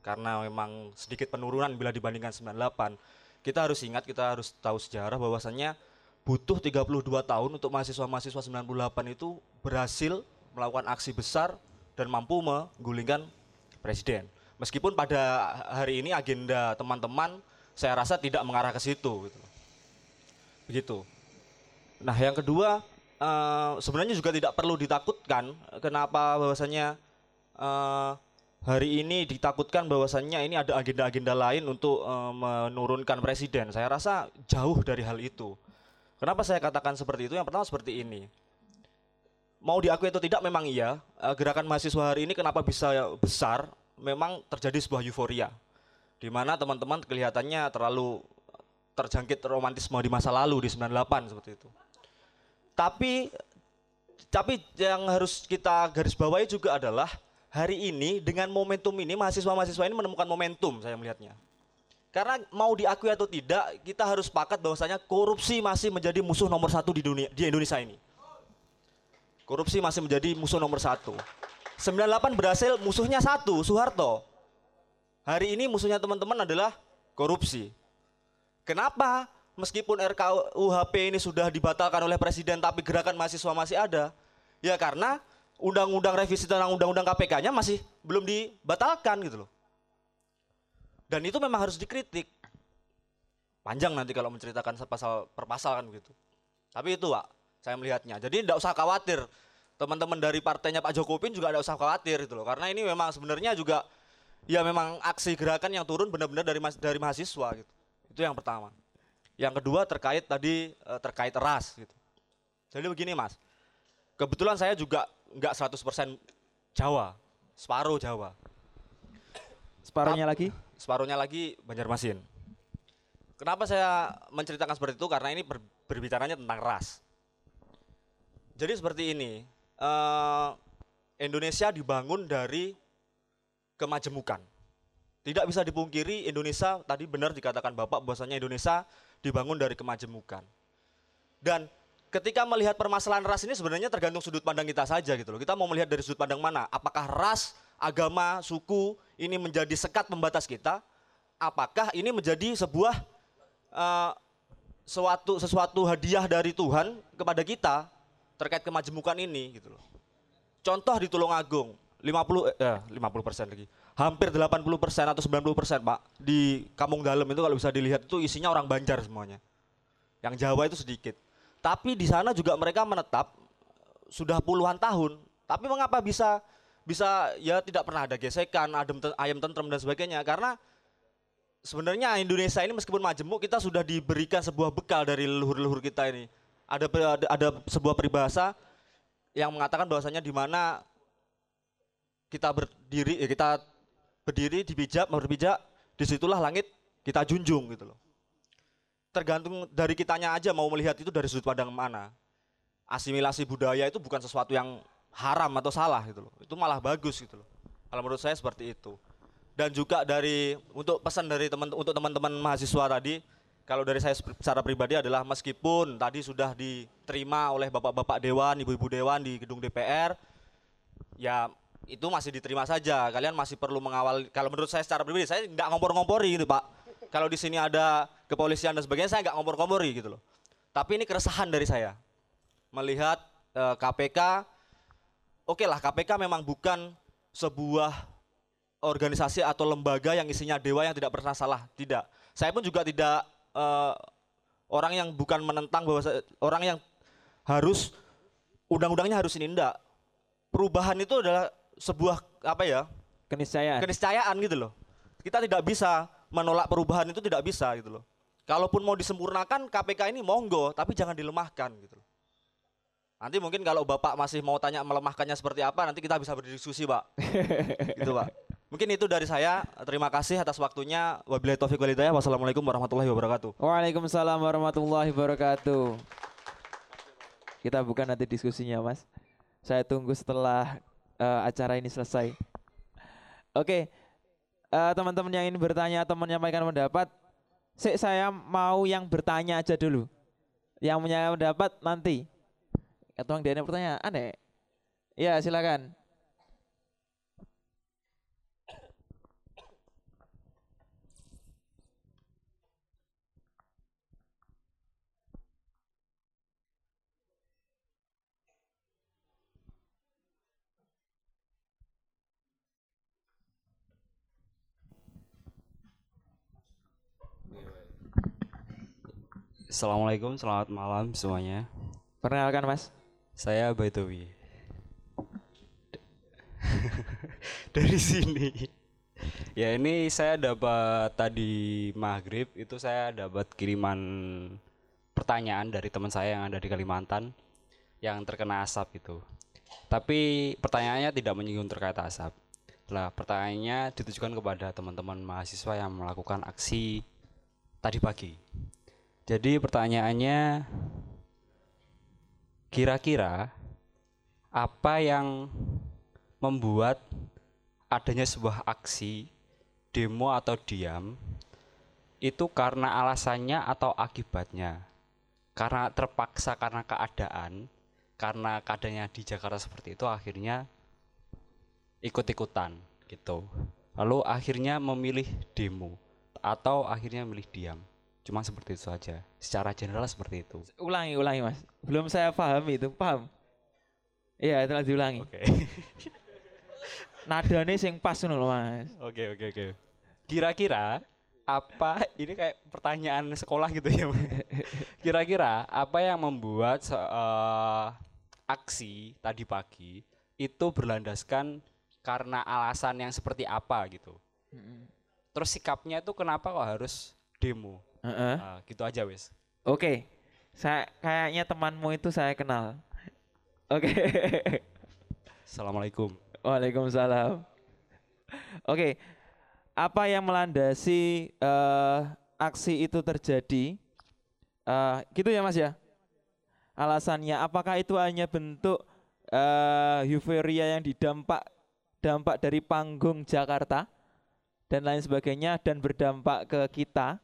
karena memang sedikit penurunan bila dibandingkan 98, kita harus ingat, kita harus tahu sejarah bahwasannya butuh 32 tahun untuk mahasiswa-mahasiswa 98 itu berhasil melakukan aksi besar dan mampu menggulingkan presiden. Meskipun pada hari ini agenda teman-teman saya rasa tidak mengarah ke situ gitu. Begitu. Nah, yang kedua eh, sebenarnya juga tidak perlu ditakutkan kenapa bahwasanya eh, hari ini ditakutkan bahwasannya ini ada agenda-agenda lain untuk eh, menurunkan presiden. Saya rasa jauh dari hal itu. Kenapa saya katakan seperti itu? Yang pertama seperti ini. Mau diakui atau tidak memang iya, eh, gerakan mahasiswa hari ini kenapa bisa besar? Memang terjadi sebuah euforia. Di mana teman-teman kelihatannya terlalu terjangkit romantisme di masa lalu di 98 seperti itu. Tapi tapi yang harus kita garis bawahi juga adalah hari ini dengan momentum ini mahasiswa-mahasiswa ini menemukan momentum saya melihatnya. Karena mau diakui atau tidak, kita harus sepakat bahwasanya korupsi masih menjadi musuh nomor satu di dunia di Indonesia ini. Korupsi masih menjadi musuh nomor satu. 98 berhasil musuhnya satu, Soeharto. Hari ini musuhnya teman-teman adalah korupsi. Kenapa? Meskipun RKUHP ini sudah dibatalkan oleh presiden tapi gerakan mahasiswa masih ada. Ya karena undang-undang revisi tentang undang-undang KPK-nya masih belum dibatalkan gitu loh. Dan itu memang harus dikritik. Panjang nanti kalau menceritakan pasal per pasal kan begitu. Tapi itu Pak, saya melihatnya. Jadi tidak usah khawatir. Teman-teman dari partainya Pak Jokowi juga tidak usah khawatir gitu loh. Karena ini memang sebenarnya juga ya memang aksi gerakan yang turun benar-benar dari dari mahasiswa gitu. Itu yang pertama. Yang kedua terkait tadi eh, terkait ras gitu. Jadi begini Mas. Kebetulan saya juga nggak 100% Jawa, separuh Jawa. Separuhnya lagi. Separuhnya lagi Banjarmasin. Kenapa saya menceritakan seperti itu? Karena ini ber- berbicaranya tentang ras. Jadi seperti ini, eh, Indonesia dibangun dari kemajemukan. Tidak bisa dipungkiri Indonesia tadi benar dikatakan Bapak bahwasanya Indonesia dibangun dari kemajemukan. Dan ketika melihat permasalahan ras ini sebenarnya tergantung sudut pandang kita saja gitu loh. Kita mau melihat dari sudut pandang mana? Apakah ras, agama, suku ini menjadi sekat pembatas kita? Apakah ini menjadi sebuah eh, suatu sesuatu hadiah dari Tuhan kepada kita terkait kemajemukan ini gitu loh. Contoh di Tulungagung, 50 eh 50 persen lagi. Hampir 80 persen atau 90 persen Pak di Kampung Dalam itu kalau bisa dilihat itu isinya orang Banjar semuanya. Yang Jawa itu sedikit. Tapi di sana juga mereka menetap sudah puluhan tahun. Tapi mengapa bisa bisa ya tidak pernah ada gesekan, adem ayam tentrem dan sebagainya? Karena sebenarnya Indonesia ini meskipun majemuk kita sudah diberikan sebuah bekal dari leluhur-leluhur kita ini. Ada ada, ada sebuah peribahasa yang mengatakan bahwasanya di mana kita berdiri ya kita berdiri dipijak berpijak di situlah langit kita junjung gitu loh. Tergantung dari kitanya aja mau melihat itu dari sudut pandang mana. Asimilasi budaya itu bukan sesuatu yang haram atau salah gitu loh. Itu malah bagus gitu loh. Kalau menurut saya seperti itu. Dan juga dari untuk pesan dari teman untuk teman-teman mahasiswa tadi, kalau dari saya secara pribadi adalah meskipun tadi sudah diterima oleh bapak-bapak dewan, ibu-ibu dewan di gedung DPR, ya itu masih diterima saja. Kalian masih perlu mengawal. Kalau menurut saya secara pribadi, saya nggak ngompor-ngompori gitu pak. Kalau di sini ada kepolisian dan sebagainya, saya nggak ngompor-ngompori gitu loh. Tapi ini keresahan dari saya melihat eh, KPK. Oke lah, KPK memang bukan sebuah organisasi atau lembaga yang isinya dewa yang tidak pernah salah. Tidak. Saya pun juga tidak eh, orang yang bukan menentang bahwa orang yang harus undang-undangnya harus ini enggak. Perubahan itu adalah sebuah apa ya? Keniscayaan. keniscayaan gitu loh. Kita tidak bisa menolak perubahan itu tidak bisa gitu loh. Kalaupun mau disempurnakan KPK ini monggo, tapi jangan dilemahkan gitu loh. Nanti mungkin kalau Bapak masih mau tanya melemahkannya seperti apa, nanti kita bisa berdiskusi, Pak. gitu, Pak. Mungkin itu dari saya. Terima kasih atas waktunya. Wabillahi taufiq wal hidayah. Wassalamualaikum warahmatullahi wabarakatuh. Waalaikumsalam warahmatullahi wabarakatuh. Kita buka nanti diskusinya, Mas. Saya tunggu setelah eh, acara ini selesai. Oke, eh, teman-teman yang ingin bertanya atau menyampaikan pendapat, saya mau yang bertanya aja dulu. Yang punya pendapat nanti. Atau yang dia pertanyaan, aneh. Ya, silakan. Assalamualaikum, selamat malam semuanya. Perkenalkan, Mas. Saya Baitowi. Dari sini. Ya ini saya dapat tadi maghrib itu saya dapat kiriman pertanyaan dari teman saya yang ada di Kalimantan yang terkena asap itu. Tapi pertanyaannya tidak menyinggung terkait asap. Lah pertanyaannya ditujukan kepada teman-teman mahasiswa yang melakukan aksi tadi pagi. Jadi pertanyaannya kira-kira apa yang membuat adanya sebuah aksi demo atau diam itu karena alasannya atau akibatnya? Karena terpaksa karena keadaan, karena keadaannya di Jakarta seperti itu akhirnya ikut-ikutan gitu. Lalu akhirnya memilih demo atau akhirnya memilih diam. Cuma seperti itu saja. Secara general seperti itu. Ulangi, ulangi, Mas. Belum saya pahami itu, paham? Iya, itu lagi diulangi. Oke. Nadanya sing pas lho, Mas. Oke oke oke. Kira-kira apa ini kayak pertanyaan sekolah gitu ya? Mas? Kira-kira apa yang membuat eh, aksi tadi pagi itu berlandaskan karena alasan yang seperti apa gitu? Terus sikapnya itu kenapa kok harus demo? Heeh. Ah, gitu aja wes. Oke. Saya kayaknya temanmu itu saya kenal. Oke. Assalamualaikum. Waalaikumsalam. Oke. Apa yang melandasi eh, aksi itu terjadi? Eh, gitu ya Mas ya? Alasannya apakah itu hanya bentuk eh, euforia yang didampak dampak dari panggung Jakarta dan lain sebagainya dan berdampak ke kita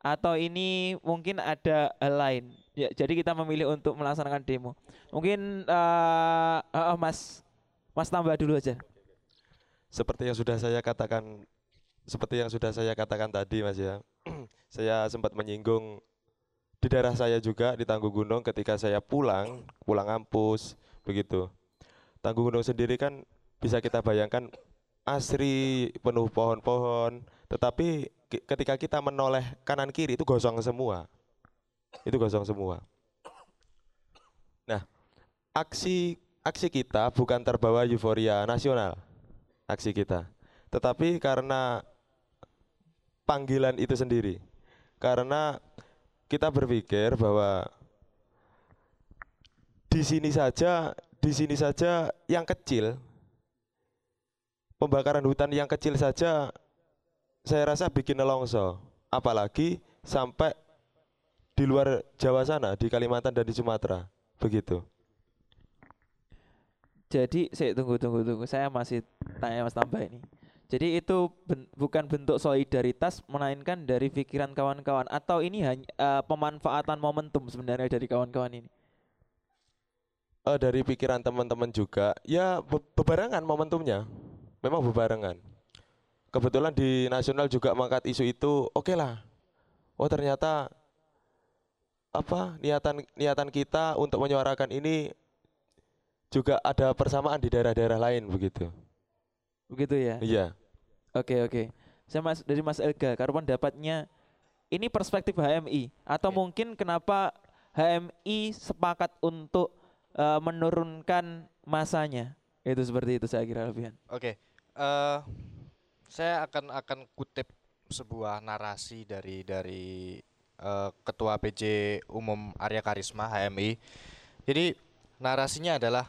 atau ini mungkin ada hal lain? Ya, jadi kita memilih untuk melaksanakan demo. Mungkin eh, eh, Mas Mas tambah dulu aja. Seperti yang sudah saya katakan seperti yang sudah saya katakan tadi Mas ya. saya sempat menyinggung di daerah saya juga di Tanggung Gunung ketika saya pulang, pulang kampus begitu. Tanggung Gunung sendiri kan bisa kita bayangkan asri penuh pohon-pohon, tetapi ketika kita menoleh kanan kiri itu gosong semua. Itu gosong semua. Nah, aksi aksi kita bukan terbawa euforia nasional aksi kita. Tetapi karena panggilan itu sendiri. Karena kita berpikir bahwa di sini saja, di sini saja yang kecil pembakaran hutan yang kecil saja saya rasa bikin nelongso. Apalagi sampai di luar Jawa sana, di Kalimantan dan di Sumatera. Begitu. Jadi saya tunggu tunggu tunggu. Saya masih tanya Mas Tambah ini. Jadi itu ben- bukan bentuk solidaritas melainkan dari pikiran kawan-kawan atau ini hanya eh, pemanfaatan momentum sebenarnya dari kawan-kawan ini. Eh, dari pikiran teman-teman juga, ya be- bebarengan momentumnya. Memang bebarengan. Kebetulan di nasional juga mengangkat isu itu, oke lah. Oh ternyata apa niatan niatan kita untuk menyuarakan ini juga ada persamaan di daerah-daerah lain begitu. Begitu ya? Iya. Oke oke. Saya mas dari Mas Elga, karuan dapatnya ini perspektif HMI atau mungkin kenapa HMI sepakat untuk eh, menurunkan masanya? Itu seperti itu saya kira lebihan. Oke, eh saya akan akan kutip sebuah narasi dari dari eh, Ketua PJ Umum Arya Karisma HMI. Jadi narasinya adalah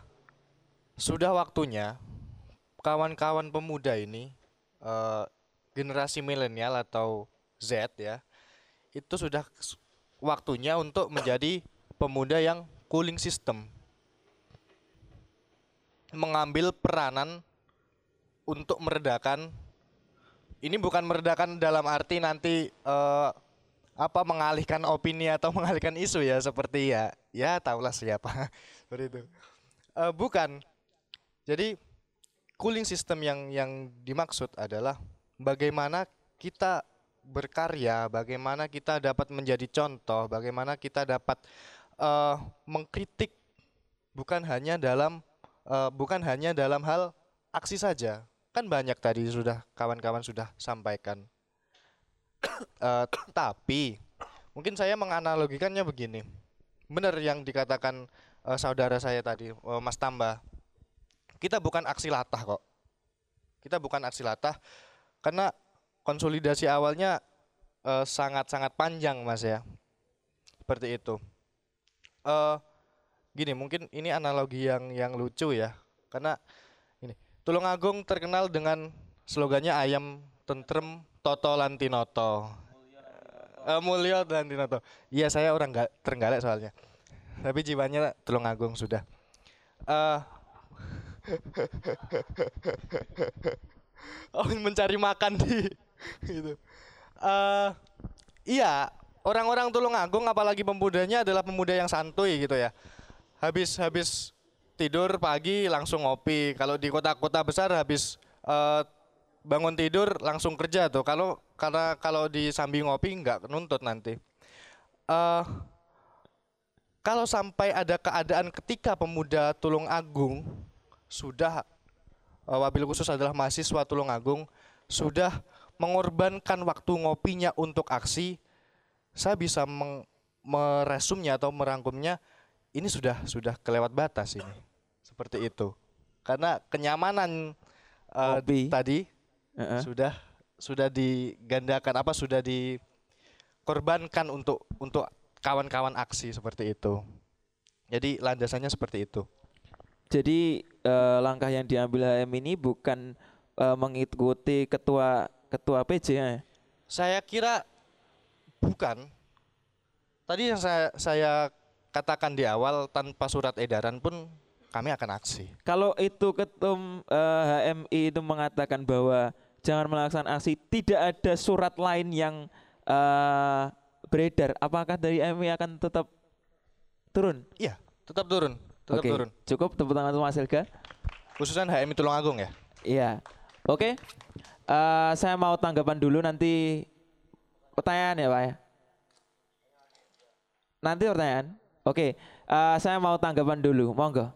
sudah waktunya kawan-kawan pemuda ini eh, generasi milenial atau Z ya itu sudah waktunya untuk menjadi pemuda yang cooling system mengambil peranan untuk meredakan ini bukan meredakan dalam arti nanti eh, apa mengalihkan opini atau mengalihkan isu ya seperti ya ya tahulah siapa seperti itu. Eh, bukan. Jadi cooling system yang yang dimaksud adalah bagaimana kita berkarya bagaimana kita dapat menjadi contoh bagaimana kita dapat eh, mengkritik bukan hanya dalam eh, bukan hanya dalam hal aksi saja kan banyak tadi sudah kawan-kawan sudah sampaikan. Eh, tapi mungkin saya menganalogikannya begini. Benar yang dikatakan eh, saudara saya tadi eh, Mas Tamba. Kita bukan aksi latah kok. Kita bukan aksi latah karena konsolidasi awalnya sangat-sangat panjang Mas ya. Seperti itu. Eh gini mungkin ini analogi yang yang lucu ya. Karena Tulungagung terkenal dengan slogannya ayam tentrem toto lantinoto. Eh, mulyo lantinoto. Iya saya orang nggak terenggalek soalnya. Tapi jiwanya Tulungagung sudah. Eh oh mencari makan di gitu eh iya orang-orang Tulungagung apalagi pemudanya adalah pemuda yang santuy gitu ya. Habis habis tidur pagi langsung ngopi. Kalau di kota-kota besar habis eh, bangun tidur langsung kerja tuh. Kalau karena kalau di sambil ngopi nggak nuntut nanti. Eh kalau sampai ada keadaan ketika pemuda Tulung Agung sudah eh, wabil khusus adalah mahasiswa Tulung Agung sudah mengorbankan waktu ngopinya untuk aksi saya bisa meresumnya atau merangkumnya ini sudah sudah kelewat batas ini seperti itu karena kenyamanan Ngopi. tadi Heeh. sudah sudah digandakan apa sudah dikorbankan untuk untuk kawan-kawan aksi seperti itu jadi landasannya seperti itu Jadi eh, langkah yang diambil HM ini bukan eh, mengikuti ketua ketua PJ ya. saya kira bukan tadi yang saya saya katakan di awal tanpa surat edaran pun kami akan aksi Kalau itu ketum eh, HMI itu mengatakan bahwa jangan melaksanakan aksi, tidak ada surat lain yang eh, beredar. Apakah dari HMI akan tetap turun? iya tetap turun tetap Oke, turun cukup tepuk tangan untuk Mas Helga. khususnya HMI Tulungagung ya Iya. Oke. Eh, saya mau tanggapan dulu nanti pertanyaan ya, Pak ya. Nanti pertanyaan. Oke. eh, saya mau tanggapan dulu. Monggo.